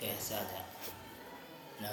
ကဲစကြန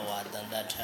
我等的车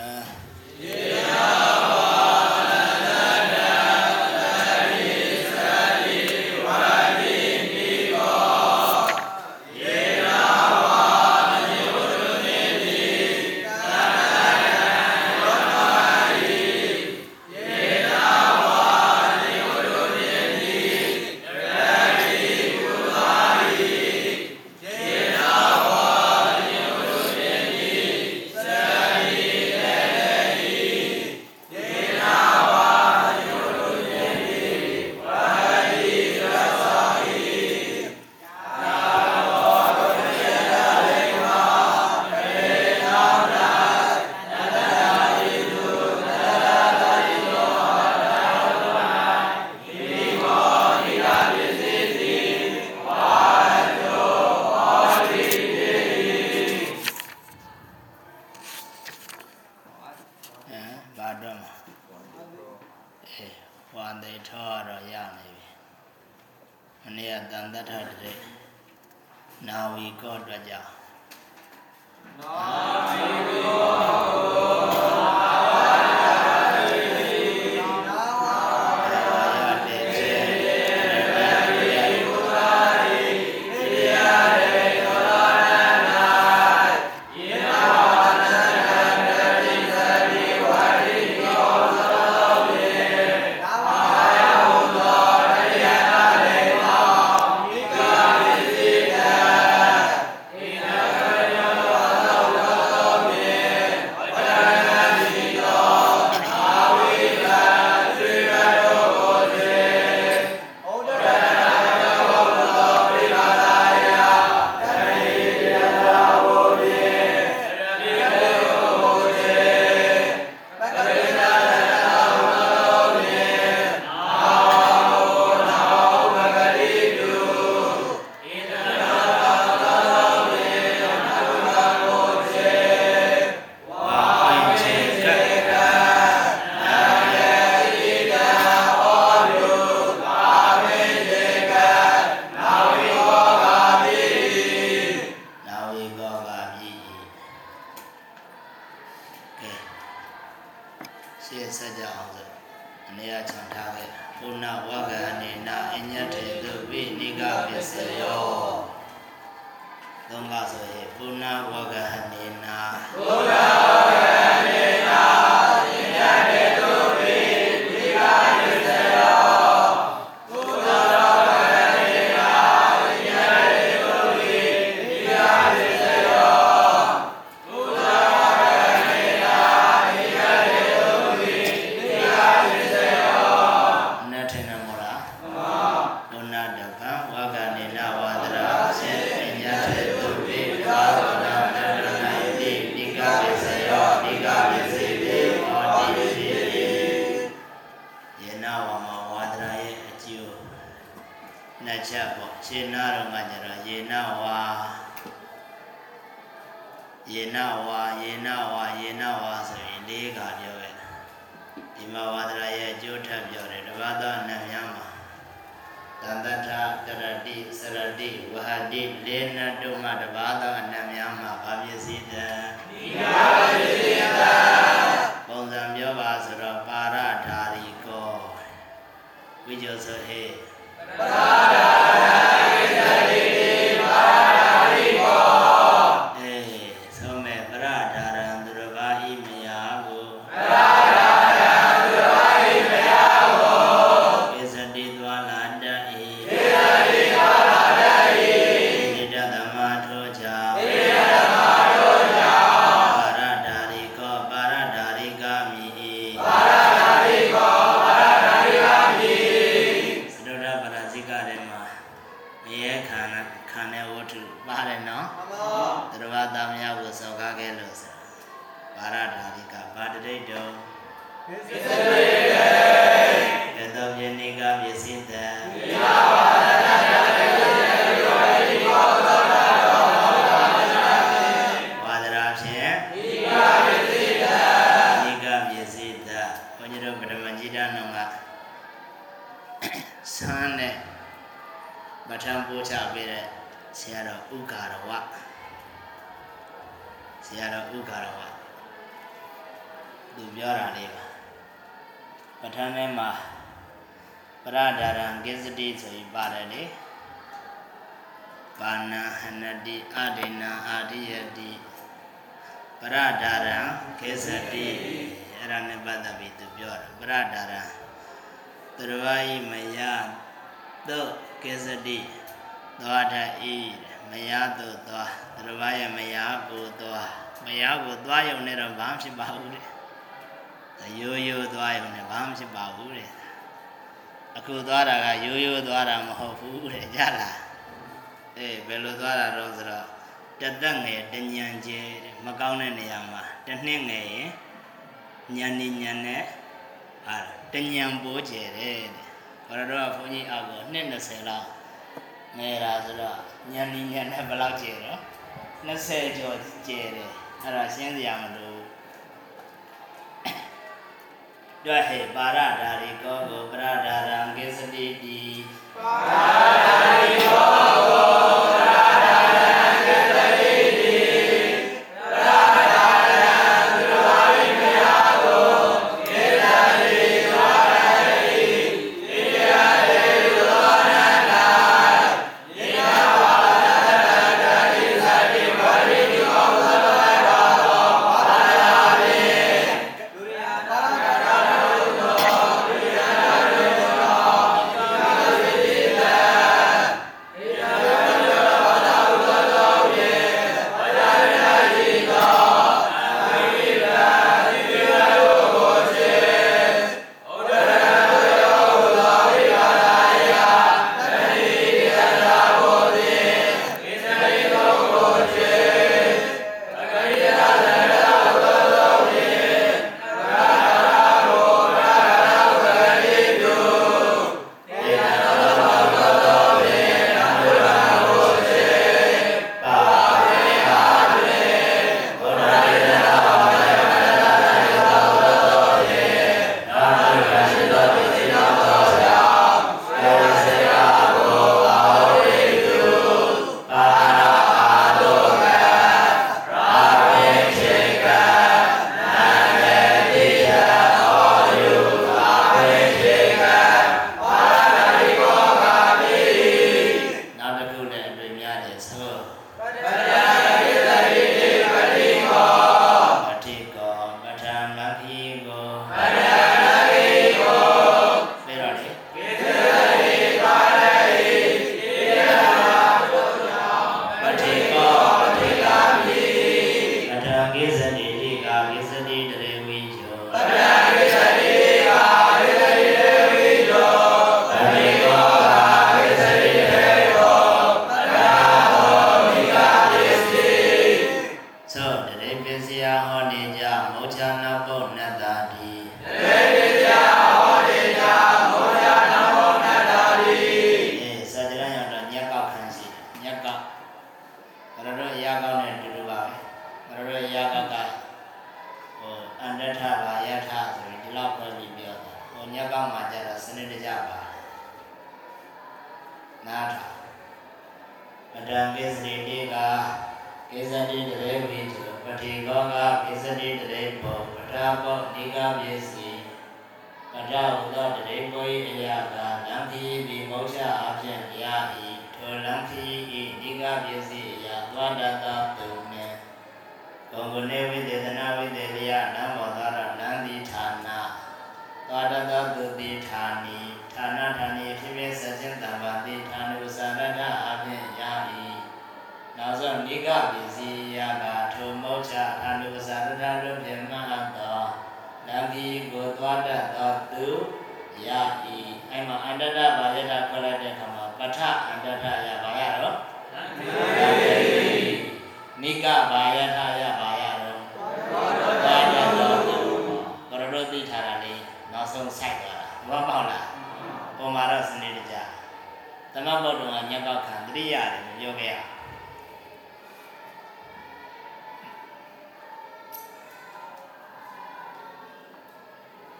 ဘုန်းကြီးတို့ပထမကြီးတန်းတော်ကဆန်းနဲ့ပဋ္ဌာန်းပို့ချပေးတဲ့ဆရာတော်ဥက္ကာရဝဆရာတော်ဥက္ကာရဝသူပြောတာလေးပါပဋ္ဌာန်းထဲမှာပရဒါရံကိစ္စတိဆိုပြီးပါတယ်လေပါဏဟနတိအဒိနာအာရိယတိပရဒါရံကိစ္စတိ အဲ့ဒါနဲ့ပတ်သက်ပြီးသူပြောတာပရဒါရံသရဝိမယသုကိစ္စတိသွားတတ်ဤမယသို့သွားသရဝရဲ့မယကိုသွားမယကိုသွားရုံနဲ့တော့ဘာမှဖြစ်ပါဘူးတဲ့ရိုးရိုးသွားရုံနဲ့ဘာမှဖြစ်ပါဘူးတဲ့အခုသွားတာကရိုးရိုးသွားတာမဟုတ်ဘူးတဲ့ကြလားအေးဘယ်လိုသွားတာတော့ဆိုတော့တသက်ငယ်တညံကျဲတဲ့မကောင်းတဲ့နေရာမှာတစ်နှစ်ငယ်ရင် ညံနေညံနဲ့ဟာတညံပိုးကျဲတဲ့တဲ့ဘာလို့တော့ဘုန်းကြီးအောက်ကိုနှစ်20လောက်ငယ်တာဆိုတော့ညံနေညံနဲ့ဘယ်လောက်ကျဲတော့20ကျော်ကျဲတယ်အဲ့ဒါရှင်းစရာမလိုဘူးတွေ့ဟေပါရဓာရီကောကိုပရဓာရံကိစ္စတိတိ သွားတတ်သောသူနှင့်ဒုံကနေဝိသေသနာဝိသေလျာနံမောသာရနံတိဌာနာသွားတတ်သောသူတိဌာနီဌာနာဌာနီဖြစ်ဖြစ်ဆက်ချင်းတမ္ပါတိဌာနုသာရဏအပြင်ရ၏နောက်ဆုံးနိကပစ္စည်းယကထိုမောချဌာနုသာရဏတို့ပြမဟသောနံတိကိုသွားတတ်သောသူရ၏အဲ့မှာအန္တရဘာယတာခေါ်လိုက်တဲ့အခါမှာပဋ္ဌအန္တရရပါရတော့ ကဘာယနာယဘာယရောဘာယရောဘရတို့သိထားတာလေနောက်ဆုံးဆိုင်သွားတာဘောပေါက်လားပုံမာတော့စနေတကြသမဘုဒ္ဓကညက်ပေါက်ခံတရိယာတယ်ပြောခဲ့ရ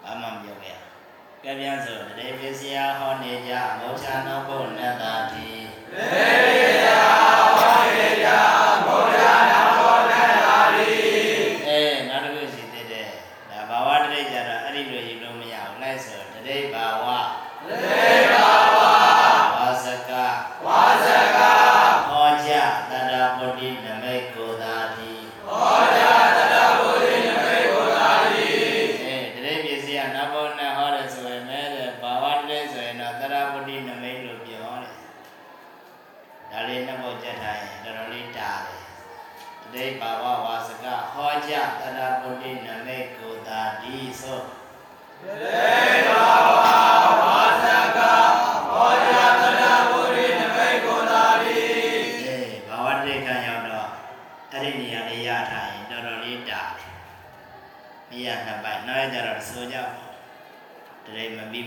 ဘာမှမပြောခဲ့ရကပြန်ဆိုတရေပြည့်စရာဟောနေကြမောချာနောဘုနတ္တာတိတေ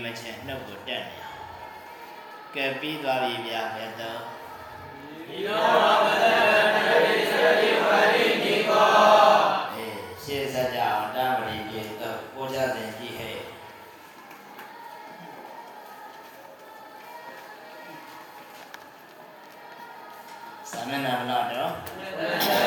မချင်နှုတ်ကိုတက်နေကဲပြီးသွားပြီဗျာဘယ်တော့ဒီတော့ပါဘယ်တော့ဒီစရိပါရိနိကောအေးရှေ့စကြအောင်တာမရိပြေတော့ပို့ကြတယ်ကြည့်ဟဲ့သမဏနာတော့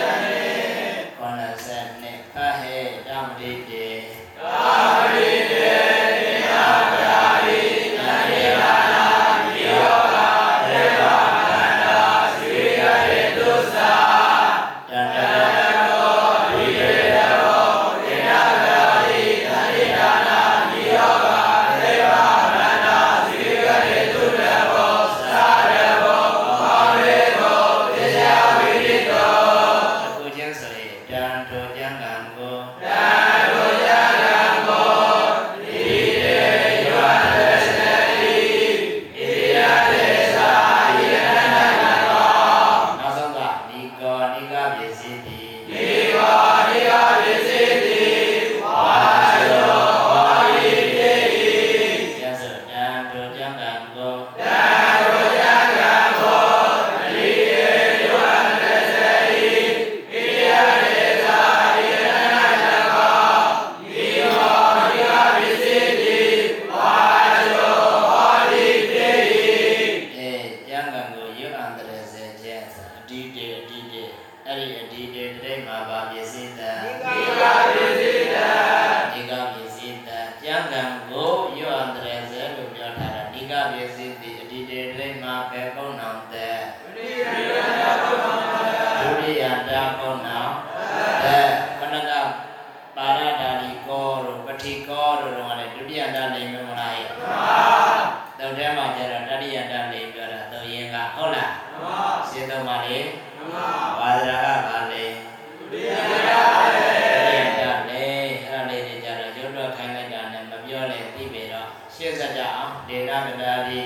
ရှင်းစကြအောင်ဒေနာဒနာတိ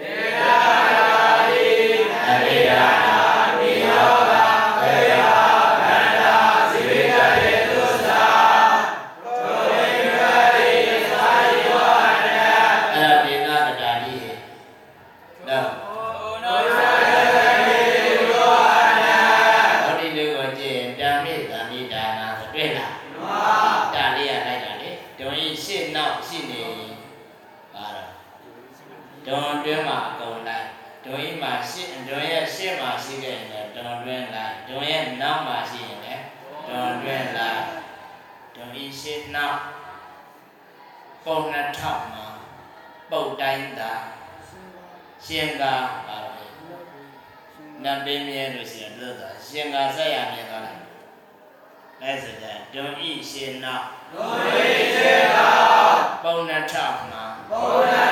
ဒေနာ ရာဆက်ရမြဲသွားလိုက်လက်စတဲ့ဒွန်ဤရှင်နာဒွန်ဤရှင်နာပုံနထမှာပုံနထ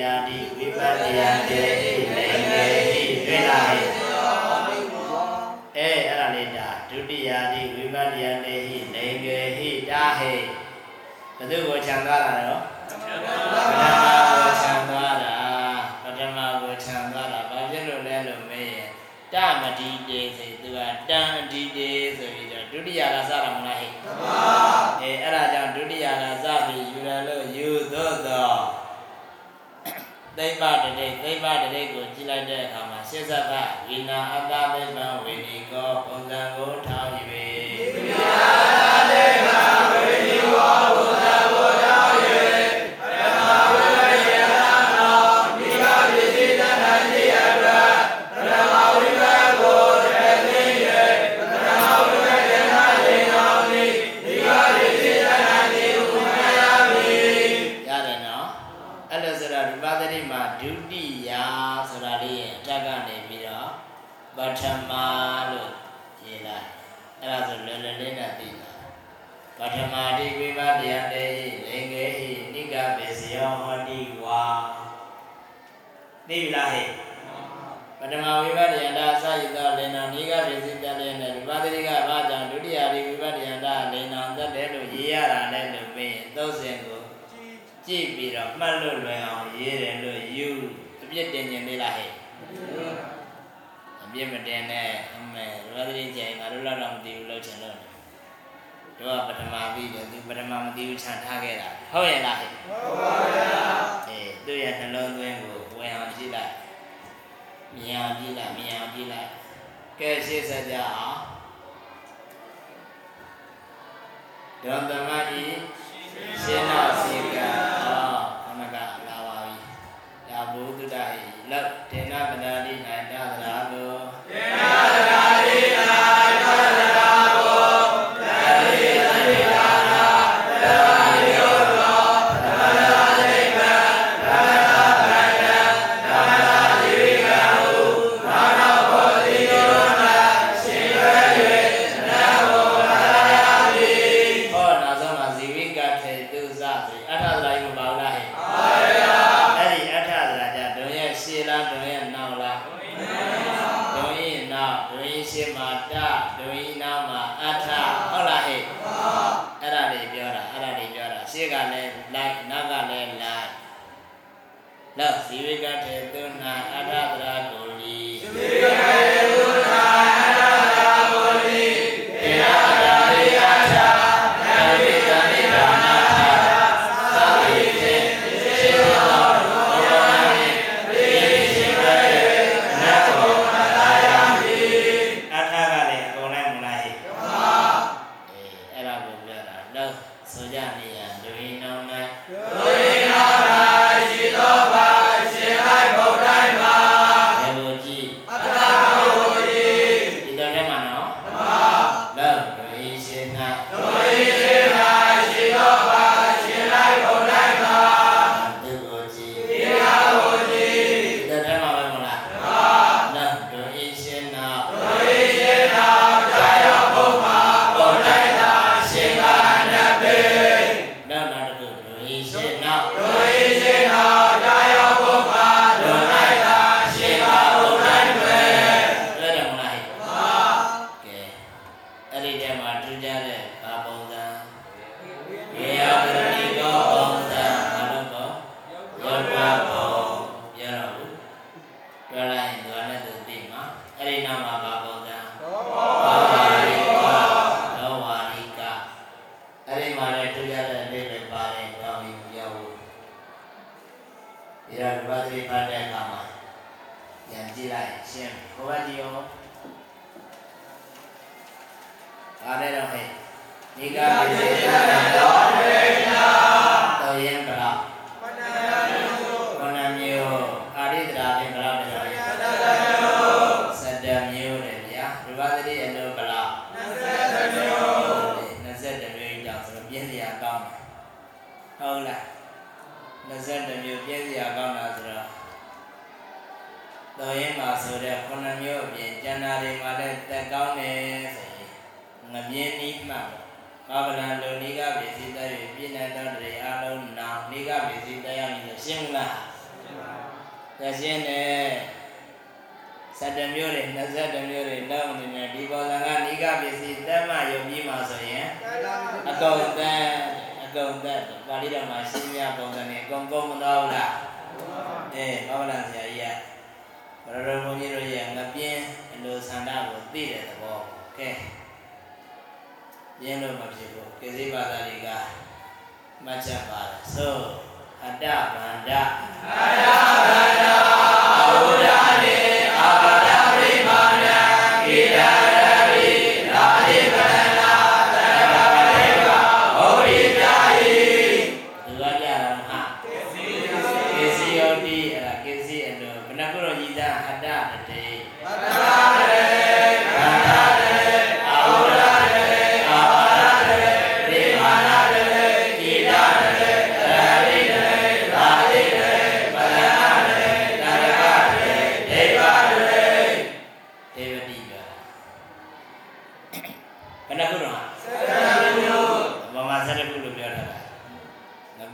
ယံတိဝိပဿယံတေတိမေမေတိဝိလာယအဲအဲ့ဒါလေးဒါဒုတိယတိဝိပဿယံတေဟိနေငယ်ဟိတာဟေဘုသူ့ကိုခြံသွားတာနော်ဗုဒ္ဓဘာသာခြံသွားတာပထမကိုခြံသွားတာဘာဖြစ်လို့လဲလို့မေးရင်တမတိတေစေသူကတံအတိတေဆိုပြီးတော့ဒုတိယလာစတာမလားဟဲ့အဲအဲ့ဒါကြောင့်ဒုတိယလာစပြီးယူရလို့ယူသောသော သိပ္ပတတိသိပ္ပတတိကိုကြည်လိုက်တဲ့အခါမှာရှေ့ဆက်ကဝိနာအတ္တသိပ္ပဝိနိကောပုံစံကိုထောင်းယူပြီး ပြီလားဟဲ့ပထမဝိပဿယန္တာအစရသောလေနံဤကပြည့်စုံတတ်တဲ့နဲ့ဝိပဿရိကဘာကြောင့်ဒုတိယဒီဝိပဿယန္တာလေနံတတ်တယ်လို့ရေးရတာလည်းလို့ပြင်သုံးစင်ကိုကြည့်ပြီးတော့မှတ်လို့လွယ်အောင်ရေးတယ်လို့ယူအပြစ်တင်ခြင်းလေးလားဟဲ့အပြစ်မတင်နဲ့အမေဝိပဿရိကျရင်ငါတို့လောက်တော့မသိဘူးလို့ချင်လို့တို့ကပထမပြီးတယ်သူပထမမသိဘူးခြံထားခဲ့တာဟုတ်ရဲ့လားဟဲ့ဟုတ်ပါဗျာအေးသူ့ရဲ့နှလုံးသွင်းကို ဝင်အောင်ကြည့်လိုက်မြင်အောင်ကြည့်လိုက်မြင်အောင်ကြည့်လိုက်ကဲရှေ့ဆက်ကြအောင်ဒွန်တမတိရှင်နာစီကံအောခမကလာပါပြီဒါဘုဒ္ဓဟိလက်တေနဗနာတိနိုင်တသရာဘု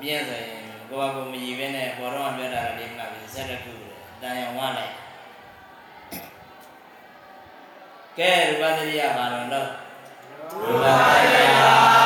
ပြည့်ဆိုရင်ကိုယ့်အကူမကြည့်ဘဲနဲ့ပေါ်တော့ပြောတာလေးမှပြီးဆက်တစ်ခုတန်ရောင်ဝလိုက်ကဲရူပသရိယဘာလုံးလို့ရူပသရိယ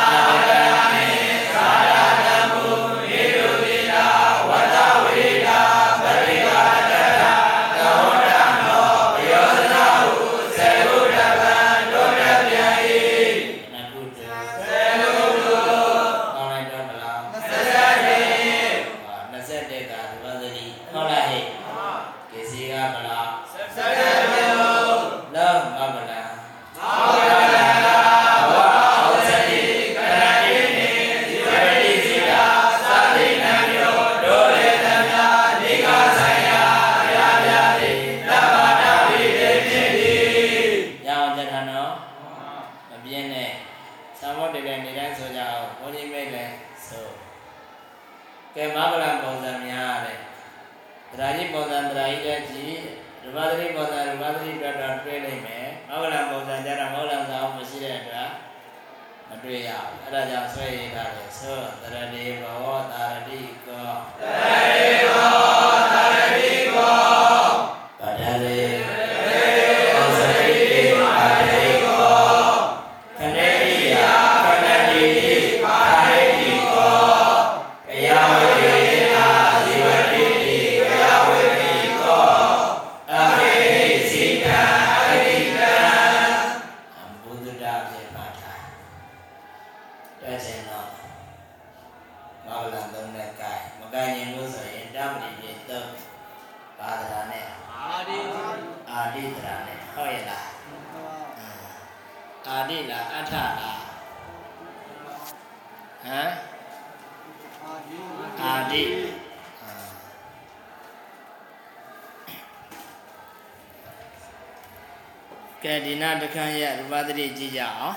ကဲဒီနာတခန်းရဲ့ရူပသတိကြည့်ကြအောင်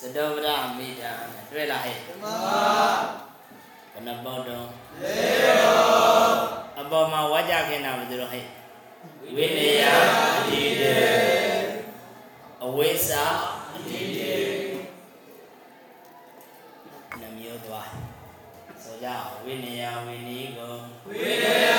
သတဝရမိတံတွေ့လားဟဲ့မှန်ပါဘယ်နှပေါတုံး၄ပေါအပေါ်မှာဝါကြခင်တာဘယ်သူတော့ဟဲ့ဝိနည်းယတိတေအဝိစာ ယဝိနယဝိနိကောဝိနယ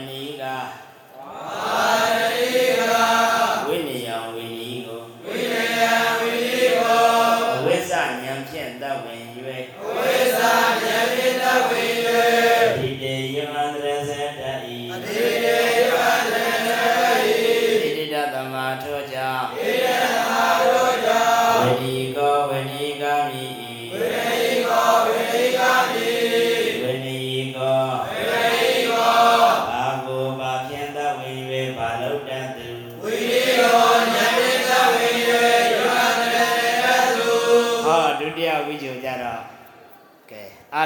那个。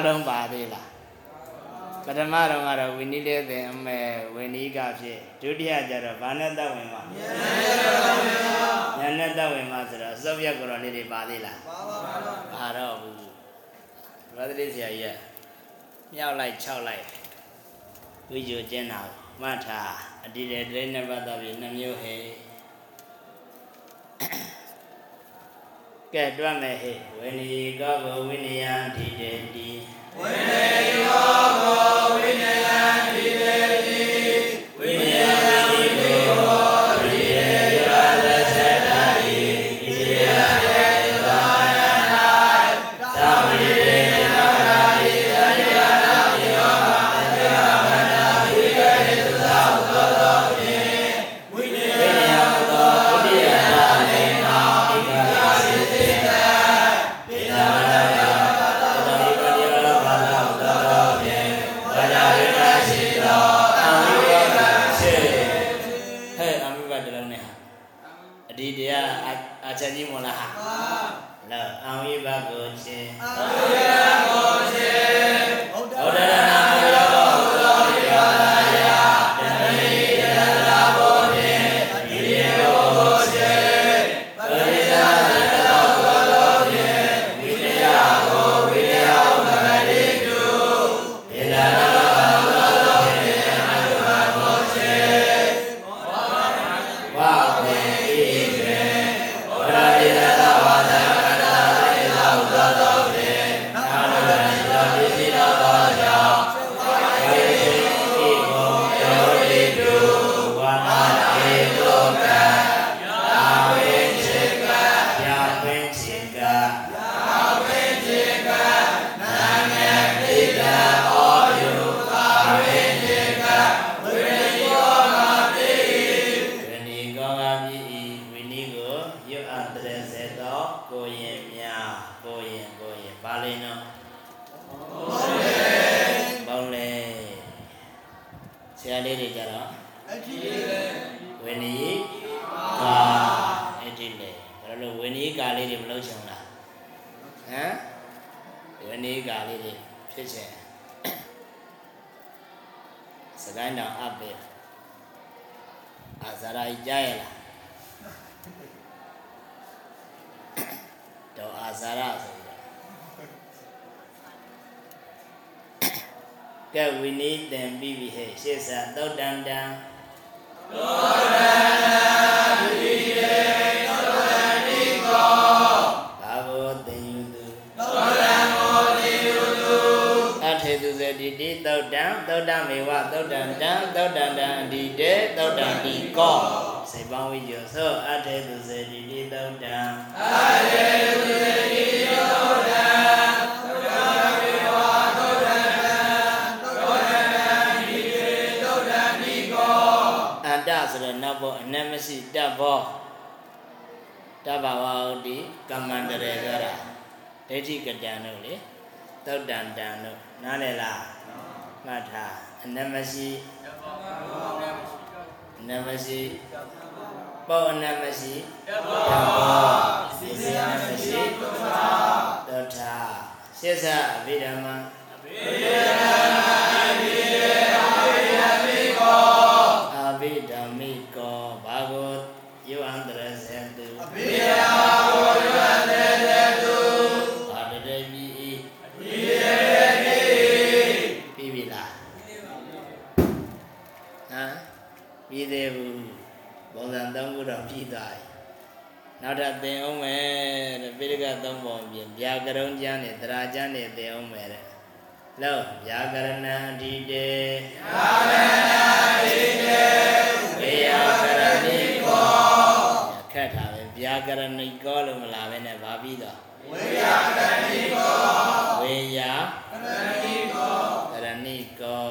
လုံးပါသေးလားပထမတော့ကတော့ဝိနည်းလေးပင်အမဲဝိနည်းကဖြစ်ဒုတိယကျတော့ဘာနဲ့တတ်ဝင်မှာဉာဏ်နဲ့တတ်ဝင်မှာဆိုတော့စောပြက်ကိုယ်တော်လေးတွေပါသေးလားပါပါပါပါတော့ဘူးဘာသတိဆရာကြီးကမြောက်လိုက်၆လိုက်ဝိဇ္ဇကျင်းတာမှတ်ထားအတိတေတိနှစ်ပတ်တော့ပြီနှမျိုးဟဲ့ကဲတွတ်မယ်ဟဲ့ဝိနည်းကောဝိနည်းယံဒီတေတီ Amen. လောဗျာကရဏံဓိတေဗျာကရဏံဓိတေဝိယကရဏိကောခက်တာပဲဗျာကရဏိကောလို့မလာပဲနဲ့ဗာပြီးတော့ဝိယကရဏိကောဝိယကရဏိကောကရဏိကော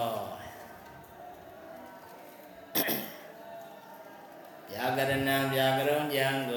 ဗျာကရဏံဗျာကရုံဉ္ဇံကို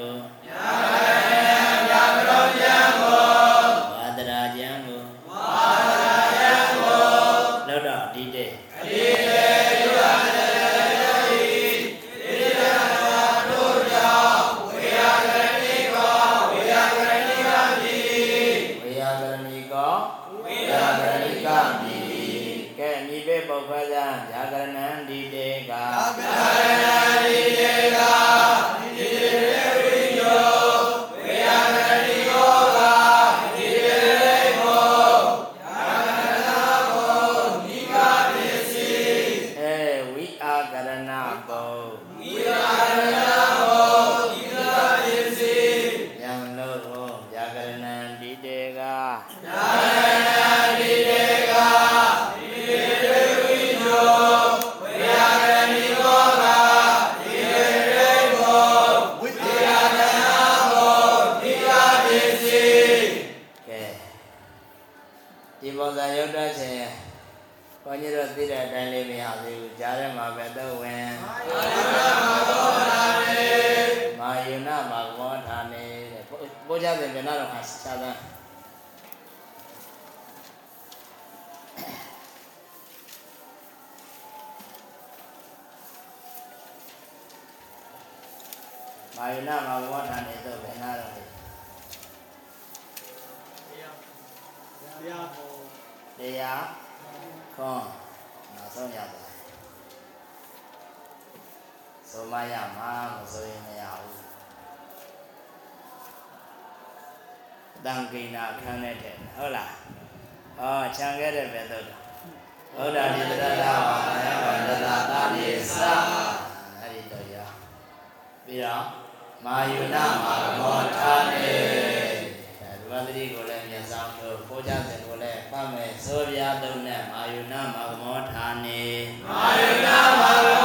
မာယနာမာဘောဌာနေတော့ဘယ်နာတော့လဲတရားပေါ်တရားခွန်နောက်ဆုံးရသွားဆိုမရမှာမဆိုရင်မရဘူးတန်ကိနာအခန်းနဲ့တဲ့ဟုတ်လားဟောခြံခဲ့တဲ့ပဲတော့ဗုဒ္ဓတိတရတာဝါယဝန္တတာတာနိသအဲ့ဒီတော့ရပြီးတော့ မာယုနာမာမောထာနေဒီဝန္တတိကိုလည်းမျက်စောင်းတို့ပိုးကြတဲ့ကိုလည်းဖတ်မယ်ဆိုပြသုံးနဲ့မာယုနာမာမောထာနေမာယနာမဘော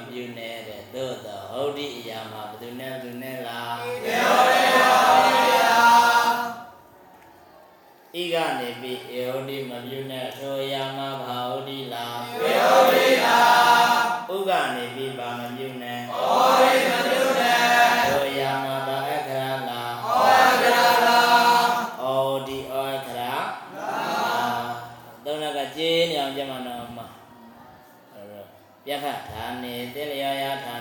ဒီမမြူနေတဲ့သို့တော့ဟောဒီအရာမှာဘယ်သူနဲ့ဘယ်သူနဲ့လားဤကနေပြီးအေဟောဒီမမြူနဲ့ထိုအရာမှာဘာဟောဒီလား နေတိလျာယဌာန၌ဟော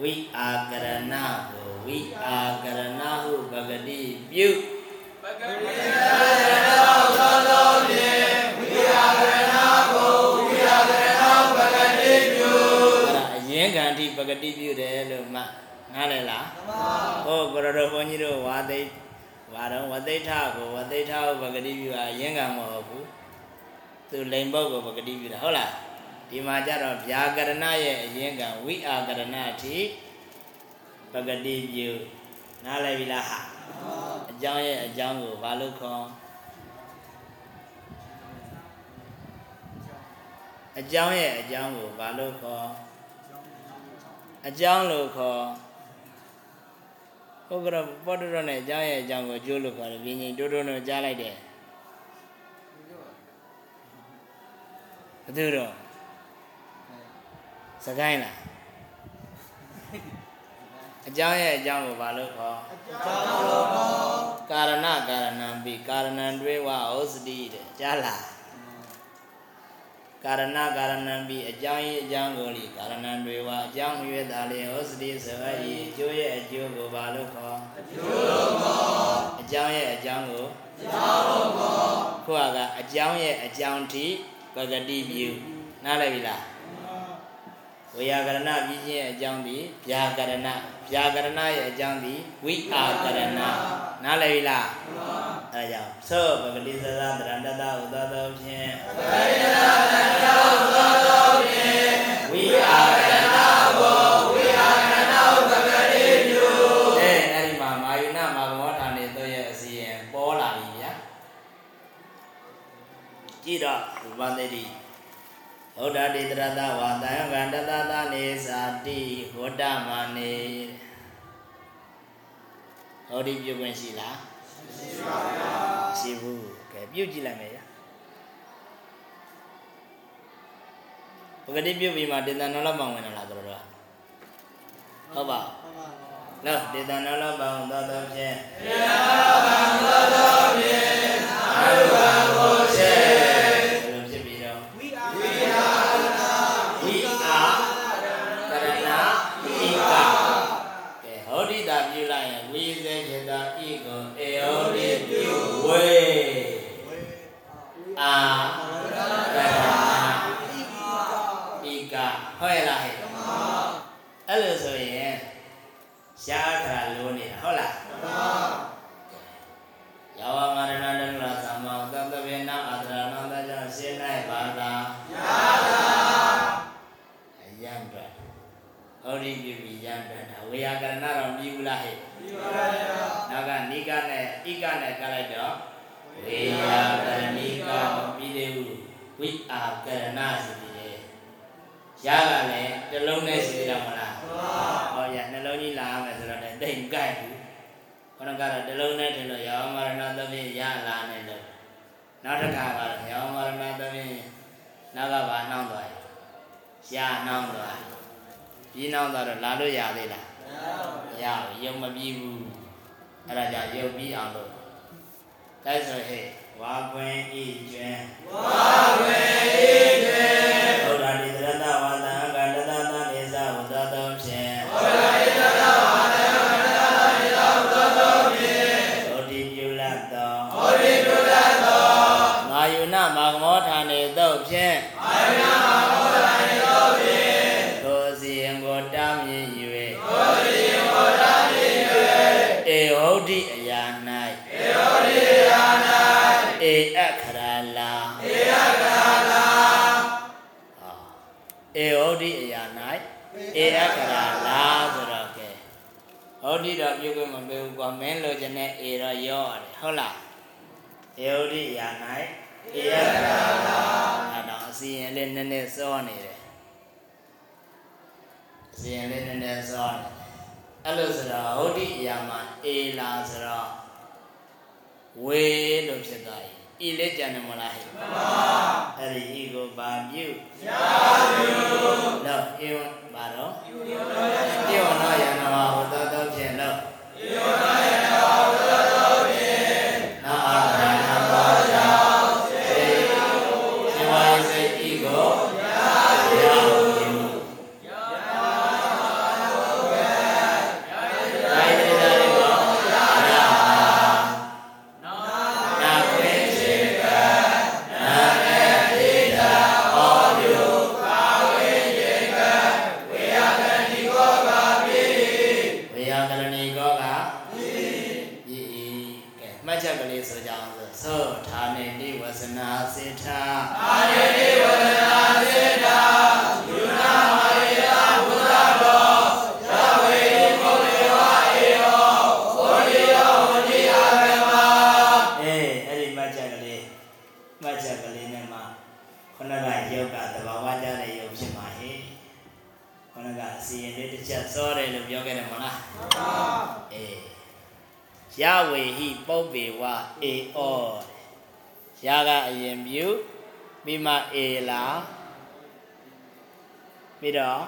ဝိအာကရဏကိုဝိအာကရဏဟုပဂတိပြုအဲ့ဒါအရင်ကံထိပဂတိပြုတယ်လို့မှနားလည်လားဟောကိုရတော်ဘုန်းကြီးတို့ဝါသိဝါတော့ဝသိဋ္ဌကိုဝသိဋ္ဌကိုပဂတိပြုတာအရင်ကံမဟုတ်ဘူးသူလိန်ပုတ်ကိုပဂတိပြုတာဟုတ်လား ဒီမှာကြတော့ဗျာကရဏရဲ့အရင်ကဝိအာကရဏအထိပဂတိပြုနားလည်ပြီလားဟာအကြောင်းရဲ့အကြောင်းကိုဘာလို့ခေါ်အကြောင်းရဲ့အကြောင်းကိုဘာလို့ခေါ်အကြောင်းလို့ခေါ်ဟုတ်ကဲ့ပေါ်တော်တော်နဲ့အကြောင်းရဲ့အကြောင်းကိုအကျိုးလို့ခေါ်တယ်ပြင်းရင်တိုးတိုးနဲ့ကြားလိုက်တယ်ဘယ်သူတော့ စကိုင်းလားအကြောင်းရဲ့အကြောင်းကိုဘာလို့ခေါ်အကြောင်းလို့ခေါ်ကာရဏကာရဏံပိကာရဏံတွေဝဩစတိတဲ့ကြားလားကာရဏကာရဏံပိအကြောင်း၏အကြောင်းကိုလေကာရဏံတွေဝအကြောင်းရွေးတာလေဩစတိဆိုအပ်၏အကျိုးရဲ့အကျိုးကိုဘာလို့ခေါ်အကျိုးလို့ခေါ်အကြောင်းရဲ့အကြောင်းကိုအကြောင်းလို့ခေါ်ခုကအကြောင်းရဲ့အကြောင်းထိပဂတိပြုနားလည်ပြီလား ဝေယကရဏပြီးခြင်းအကြောင်းသည်ဗျာကရဏဗျာကရဏရဲ့အကြောင်းသည်ဝိအာကရဏနားလည်ပြီလားအဲကြောင့်သောပဂတိသသတရဏတတဥဒသောဖြင့် ပဂတိပြုတ်ပြီးမှဒေသနောလပံဝင်လာကြတော့ဟုတ်ပါနော်ဒေသနောလပံသောသောဖြင့်ဒေသနောလပံသောသောဖြင့်အာရုံကို ဣကနဲ့ကလိုက်တော့ဝေယကရဏိကမပြီးသေးဘူးဝိအာကရဏဆိုပြီးတယ်ရကလည်းတစ်လုံးနဲ့ရှိသေးတယ်မလားမှန်ပါဟောရနှလုံးကြီးလာမယ်ဆိုတော့လည်းတိမ်ကြိုက်ဘူးခဏကတော့တစ်လုံးနဲ့ထင်လို့ယောမရဏသဖြင့်ရလာနေလို့နောက်တစ်ခါကတော့ယောမရဏသဖြင့်နောက်ကဘာနှောင်းသွားရရနှောင်းသွားပြီးနှောင်းသွားတော့လာလို့ရသေးလားမရဘူးရုံမပြီးဘူး အဲ့ဒါကြောင့်ရုပ်ပြီးအောင်လို့တိုက်ဆိုဟဲ့ဝါခွင်ဤကျွန်းဝါခွင်ဤကျွန်း တိအရာ၌ဧအခရာလာအဲ့တော့အစီရင်လေးနည်းနည်းစောနေတယ်အစီရင်လေးနည်းနည်းစောနေတယ်အဲ့လိုဆိုတော့ဟုတ်တိအရာမှာအေလာဆိုတော့ဝေလို့ဖြစ်သွားပြီဤလေးကြံတယ်မလားဟဲ့မှန်ပါအဲ့ဒီဤကိုဘာပြုရာပြုတော့ဧဝံဘာတော့ဧဝံနောယန္နဝဟောတောတောဖြင့်လို့ဧဝံ ရဝေဟိပုပ္ပေဝအေဩရကအရင်ပြုပြီးမှအေလာပြီးတော့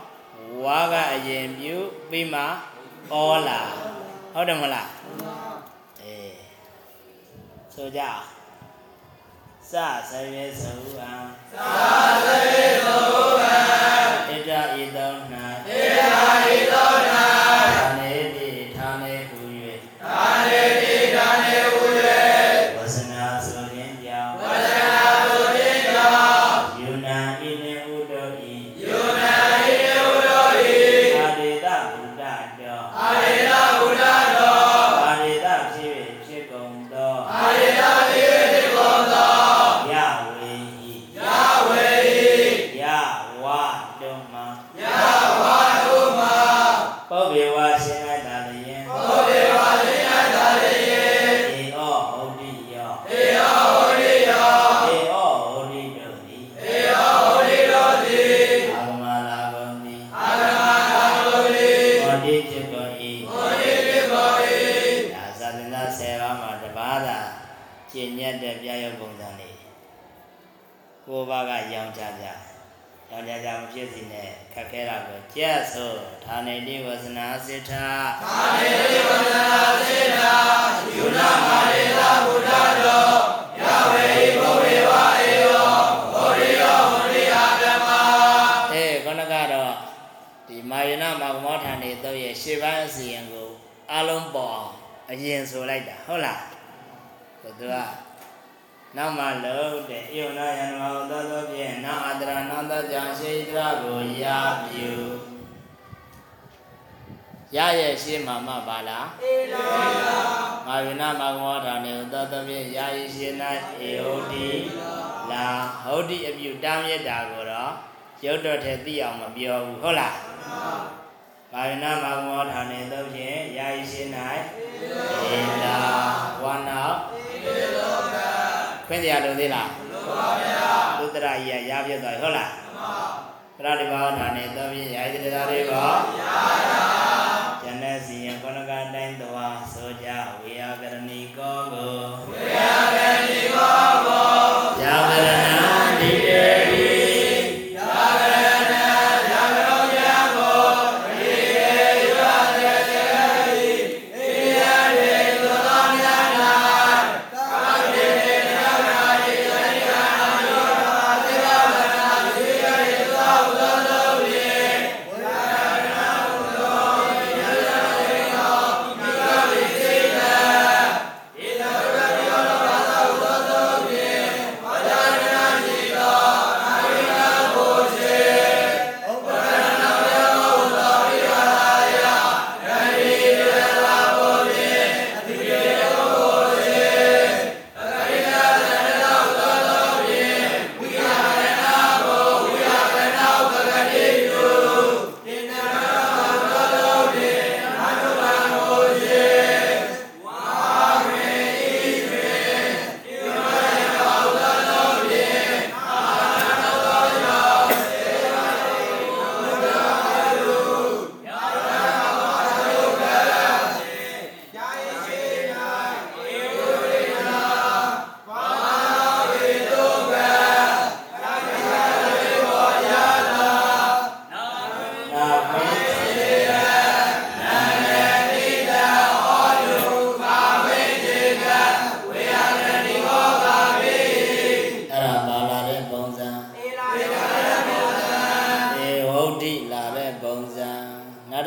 ဝါကအရင်ပြုပြီးမှဩလာဟုတ်တယ်မလားအေးဆိုကြအောင်စသရေသုဟံစသရေသု နောက်မှလုံးတဲ့ယုံနာယံမောသောသောဖြင့်နာအတရနန္တကြောင့်ရှိတရကိုရပြုရရဲ့ရှေ့မှာမှပါလားအေလာမာဝိနာမဂမောဌာနေသောသောဖြင့်ရာဤရှင်း၌အေဟုတ်တိလာဟုတ်တိအပြုတားမြတ်တာကိုတော့ရုပ်တော်ထဲသိအောင်မပြောဘူးဟုတ်လားမာဝိနာမဂမောဌာနေသောဖြင့်ရာဤရှင်း၌အေလာဝါနာအေလောက ခွင့်တရားလို့သေးလားလို့ပါဗျာသုတရကြီးကရပြတ်သွားဟုတ်လားမှန်ပါသရတိဘာဌာနေသောဖြင့်ရာဤတရားတွေပါရတာကျန်တဲ့စီရင်ခொနကတိုင်းသွားဆိုကြ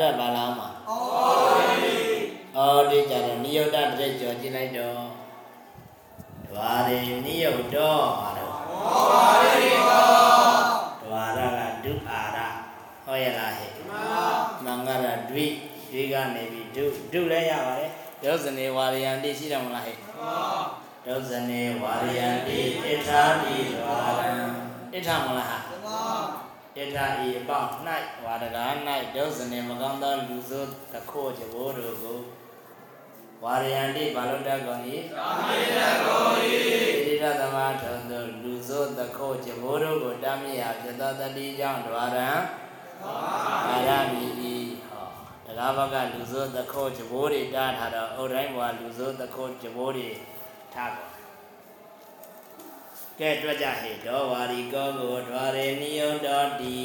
တော့ပါလာမှာဩဒီကြတော့နိယုတ်တတရက်ကြော်ကြည့်လိုက်တော့ဒွာရီနိယုတ်တော့ပါတော့ဩပါရီကောဒွာရကဒုအာရဟောရလားဟဲ့မှန်ကရဒွိဒွိကနေပြီးဒုဒုလည်းရပါတယ်ဒေဇနေဝါရယန္တိရှိတယ်မလားဟဲ့ဒေဇနေဝါရယန္တိဣထာတိဒွာရံဣထာမလားဟာ ဣထာဤအပေါင်း၌ဝါဒကာ၌ဒေဇနေမကောင်းသောလူဆိုးတခိုးကြဘိုးတို့ကိုဝါရယန္တိဘာလို့တတ်ကုန်၏သာမေတ္တကုန်၏ရသမထုံသောလူဆိုးသခိုးကျဘိုးတို့ကိုတမ်းမြရာဖြစ်သောတတိကြောင့်ဒွါရံအာရမီဤဟောတရားဘကလူဆိုးသခိုးကျဘိုးတွေတားထားတော့အုတ်တိုင်းဘွာလူဆိုးသခိုးကျဘိုးတွေထားကော ကဲတွက်ကြဟေဒောဝါရီကောကိုဒွါရေနိယုတ်တော်တိ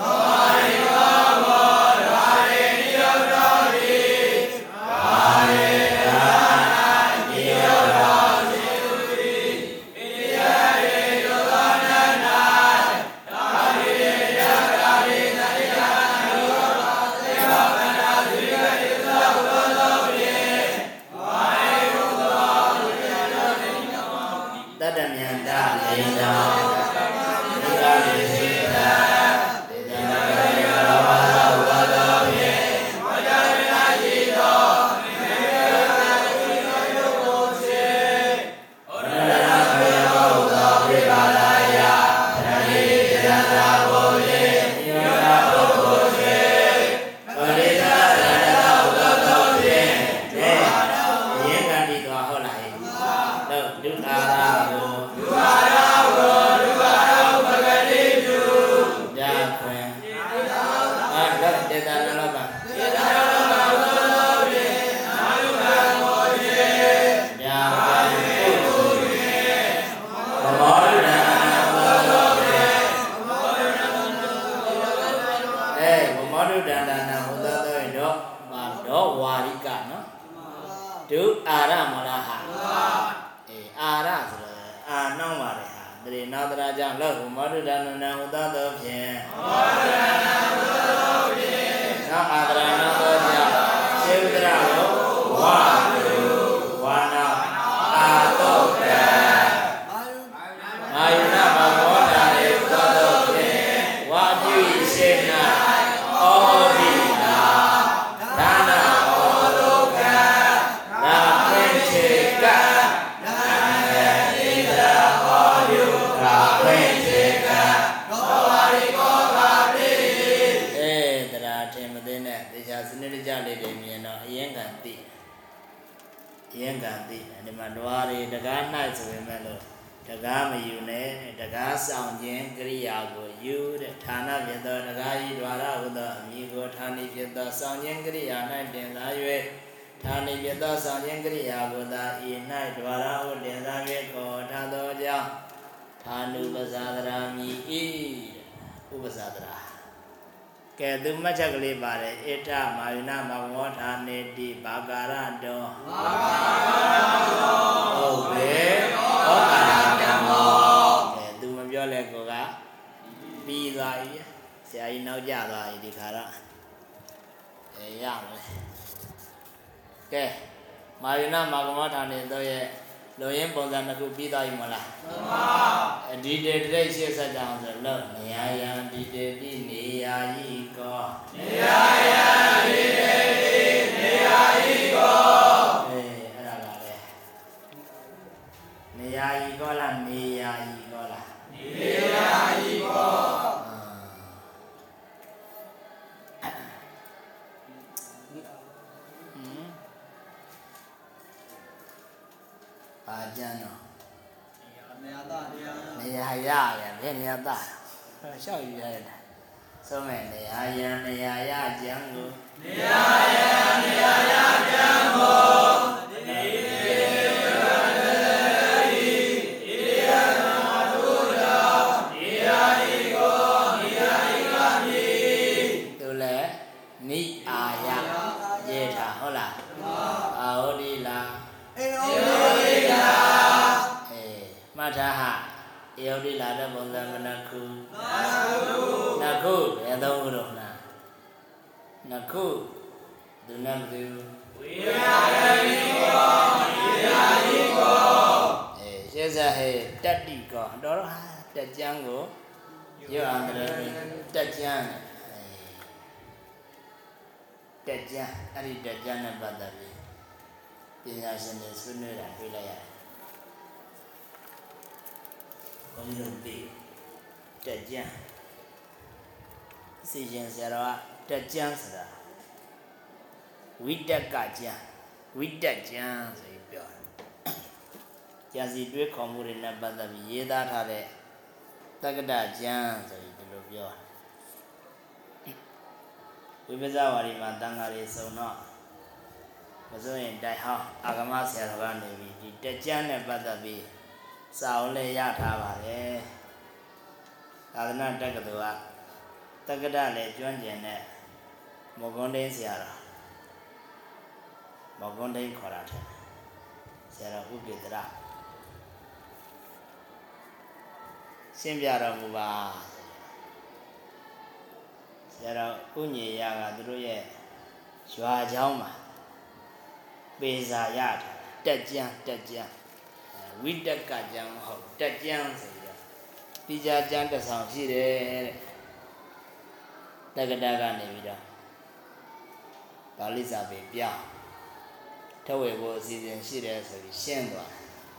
သောရိကောဘောဓာရေနိယတောတိဘာရေ မာယုဏမမောဌာနေတော့ရဲ့လူရင်းပုံစံတစ်ခုပြီးသွားပြီမလားမှန်ပါအဒီတေတိတ်ရှေ့ဆက်ကြအောင်ဆိုလို့နေယယံဒီတေတိနေယာယိကောနေယယံဒီတေတိနေယဤကောအေးအဲ့ဒါကလေနေယာယိကောလားနေယာယိ ရဘယ်နေရာသားရှောက်ယူရတယ်ဆုံးမဲ့နေယာယံနေယာရကျန်ကိုနေယယံနေယယကံမော ဘယ်သုံးခုတော့လားနခုသူနဲ့မသိဘူးဝိရာယဤကောဝိရာဤကောအေးရှင်းစားဟဲ့တက်တိကောတော်တော့ဟာတက်ကြမ်းကိုရွတ်အောင်တယ်တက်ကြမ်းအေးတက်ကြမ်းအဲ့ဒီတက်ကြမ်းနဲ့ပတ်သက်ပြီးပညာရှင်တွေဆွေးနွေးတာတွေ့လိုက်ရတယ်ဘုန်းကြီးတို့သိတက်ကြမ်း စီရင်ဆရာတော်ကတက်ကြမ်းဆိုတာဝိတက်ကကြမ်းဝိတက်ကြမ်းဆိုပြီးပြောတယ်ကြံစီတွေးခေါ်မှုတွေနဲ့ပတ်သက်ပြီးရေးသားထားတဲ့တက္ကဒကျမ်းဆိုပြီးဒီလိုပြောဝိပဇဝါဒီမှာတန်ဃာတွေစုံတော့မစိုးရင်တိုက်ဟောင်းအာဂမဆရာတော်ကနေပြီးဒီတက်ကျမ်းနဲ့ပတ်သက်ပြီးစာအုပ်လည်းရထားပါတယ်သာသနာတက္ကသိုလ်က တက္ကဒလည်းကျွမ်းကျင်တဲ့မော်ကွန်ဒင်းဆရာတော်မော်ကွန်ဒင်းခေါ်တာတဲ့ဆရာတော်ဥပိတရရှင်းပြတော်မူပါဆရာတော်ဥညေရကသူတို့ရဲ့ရွာเจ้าမှာပေစာရထားတက်ကြံတက်ကြံဝိတက်ကကြံမဟုတ်တက်ကြံဆိုပြီးတော့တိကြကြံတစ်ဆောင်ရှိတယ်တဲ့ တက္ကတာကနေပြီးတော့ပါဠိစာပေပြောင်းထဝေဖို့အစီအစဉ်ရှိတယ်ဆိုပြီးရှင်းသွား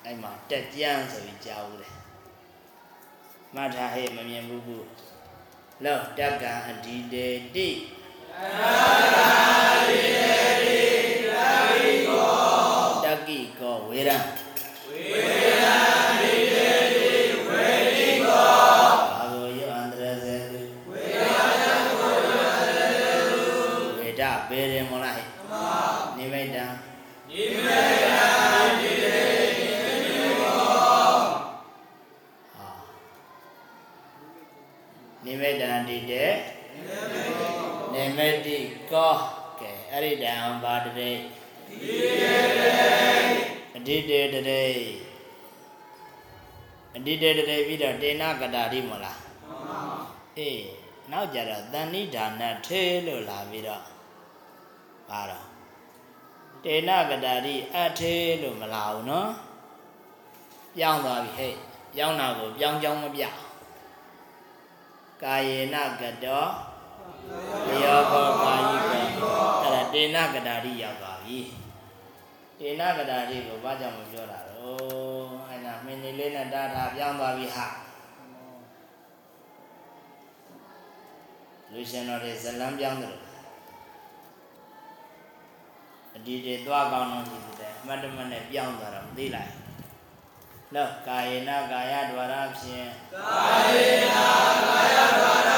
အဲ့မှာတက်ကြံဆိုပြီးကြားဦးတယ်မှတ်ထားဟဲ့မမြင်ဘူးဘူးလောတက္ကံအဒီတေတိတက္ကိကောဝေရံ အဲ့ဒီတံဘာတရေအဓိတေတရေအဓိတေတရေပြီးတော့တေနကတာရိမလားအေးနောက်ကြတော့တဏိဒါနထေလို့လာပြီးတော့ပါတော့တေနကတာရိအထေလို့မလာဘူးနော်ပြောင်းသွားပြီဟဲ့ပြောင်းတာကိုပြောင်းကြောင်းမပြကာယေနကတောယောကောကာယိကောအဲ့ ဒါတေနကတာရိရောက်သွားပြီတေနကတာရိကိုဘာကြောင့်မပြောတာတော့အဲ့ဒါမင်းနေလေးနဲ့တားထားပြောင်းသွားပြီဟာလူရှင်တော်တွေဇလံပြောင်းတယ်လို့အဒီတွေသွားကောင်းတော့ဒီတဲ့အမှတ်တမဲ့နဲ့ပြောင်းသွားတော့မသိလိုက်လောကာယေနကာယဒွါရဖြင့်ကာယေနကာယဒွါ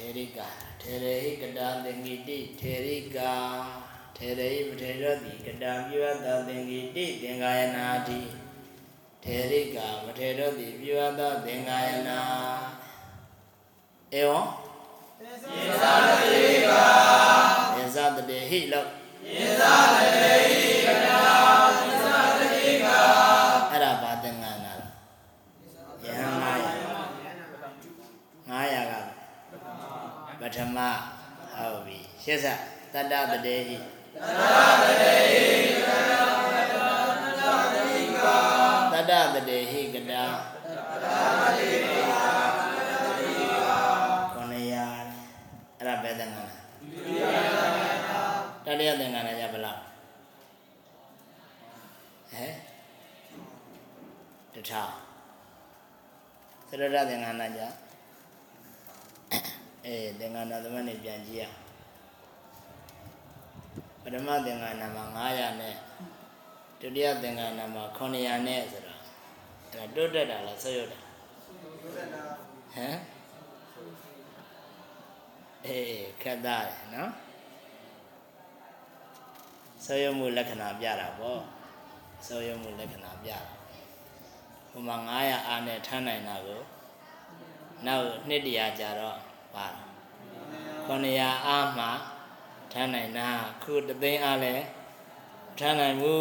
ထေရိကထေရဟိကတာသင်္ကိတိထေရိကထေရဟိမထေရတိကတာပြုအပ်သောသင်္ကိတိသင်္ကာယနာတိထေရိကမထေရတိပြုအပ်သောသင်္ကာယနာဧဝံယေသတတိကယေသတတိဟိလောယေသတတိကတာ ထမဟုတ်ပြီရှင်းစတတ္တတတေဟိတတ္တတတေဟိကတာခொနရအဲ့ဒါဘယ်သင်္ကန်းလဲတတိယသင်္ကန်းလဲကြဘယ်လောက်ဟဲ့တထောင်သရတသင်္ကန်းလဲကြ အဲသင်္ကန်းသမတ်နေပြန်ကြည့်ရအောင်ပထမသင်္ကန်းမှာ900နဲ့ဒုတိယသင်္ကန်းမှာ900နဲ့ဆိုတော့အဲ့ဒါတိုးတက်တာလားဆွတ်ရွတ်တာဟမ်အေးခက်သားတယ်နော်ဆွတ်ရွတ်မှုလက္ခဏာပြတာပေါ့ဆွတ်ရွတ်မှုလက္ခဏာပြတာဟိုမှာ900အားနဲ့ထမ်းနိုင်တာကိုနောက်နှစ်တရာကြာတော့ ပါ900အားမှထမ်းနိုင်တာခုတသိန်းအားလည်းထမ်းနိုင်မှု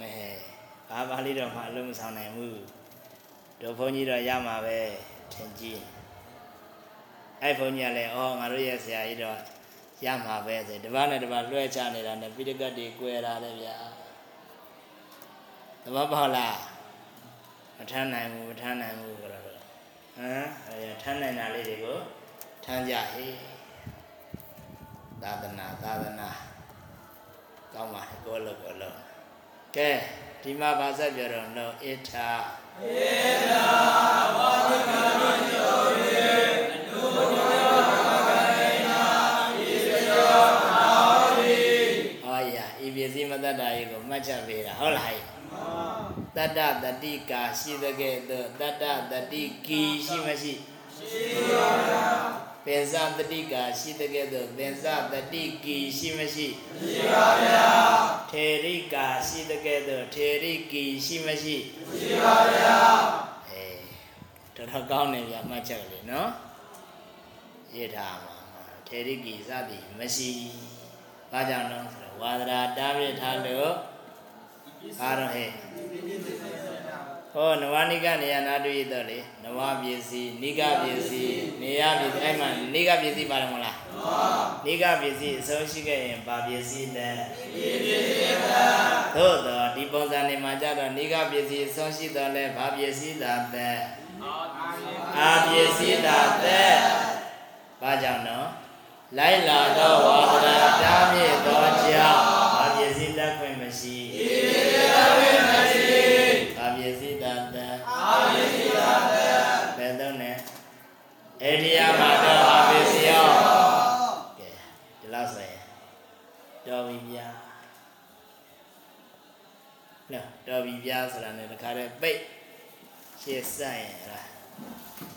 မဲဘာပါဠိတော်မှအလုံးမဆောင်နိုင်ဘူးတို့ဘုန်းကြီးတော့ရမှာပဲထင်ကြည့်အဲ့ဘုန်းကြီးကလည်းဩငါတို့ရဲ့ဆရာကြီးတော့ရမှာပဲဆိုတပတ်နဲ့တပတ်လွှဲချနေတာနဲ့ပိဋကတ်တွေ꿰တာလေဗျာသဘောပေါက်လားမထမ်းနိုင်ဘူးမထမ်းနိုင်ဘူးဆိုတော့ဟမ်အဲထမ်းနိုင်တာလေးတွေကို ထမ်းကြဟေးသာသနာသာသနာကောင်းပါကိုလို့ကိုလို့ကဲဒီမှာဗာဆက်ပြောတော့လောဣထာဣထာဘာဝကံညောရေအနုဘောဂရေနာဣသယောနာဝိဟောရဤပစ္စည်းမတ္တတာရေကိုမှတ်ချက်ပေးတာဟုတ်လားတတ္တတတိကာရှိတဲ့ကဲ့သို့တတ္တတတိကီရှိမရှိရှိပါဗျာ ပင်စတတိကာရှိတဲ့ကဲ့သို့ပင်စတတိကီရှိမရှိရှိပါဗျာထေရိကာရှိတဲ့ကဲ့သို့ထေရိကီရှိမရှိရှိပါဗျာအေးတော်တော်ကောင်းနေဗျာမှတ်ချက်ကလေးနော်ရေးထားမှာထေရိကီစသည်မရှိဘာကြောင့်လဲဆိုတော့ဝါဒရာတားပြထားလို့အားတော့ဟဲ့ ဟောနဝနိကနေရနာတွေ့ရတော့လေနဝပစ္စည်းနိကပစ္စည်းနေရပစ္စည်းအဲ့မှာနိကပစ္စည်းပါတယ်မဟုတ်လားနိကပစ္စည်းအဆုံးရှိခဲ့ရင်ဘာပစ္စည်းလဲပစ္စည်းပါသို့တော့ဒီပုံစံနေမှာကြတော့နိကပစ္စည်းအဆုံးရှိတော့လဲဘာပစ္စည်းသာသက်အာပစ္စည်းသာသက်ဘာကြောင့်နော်လိုက်လာတော့ဝါဒရာတားမြစ်တော်ကြောင့် ပြီဗျာဆိုတာနဲ့တခါတည်းပိတ်ရှေ့ဆိုင်ရလား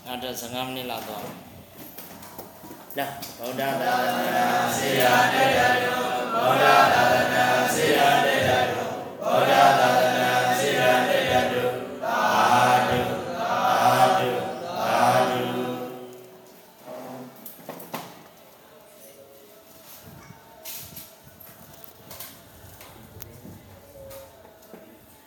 နောက်တော့15မိနစ်လောက်တော့လာဗုဒ္ဓသာသနာစေရာတေယဗုဒ္ဓသာ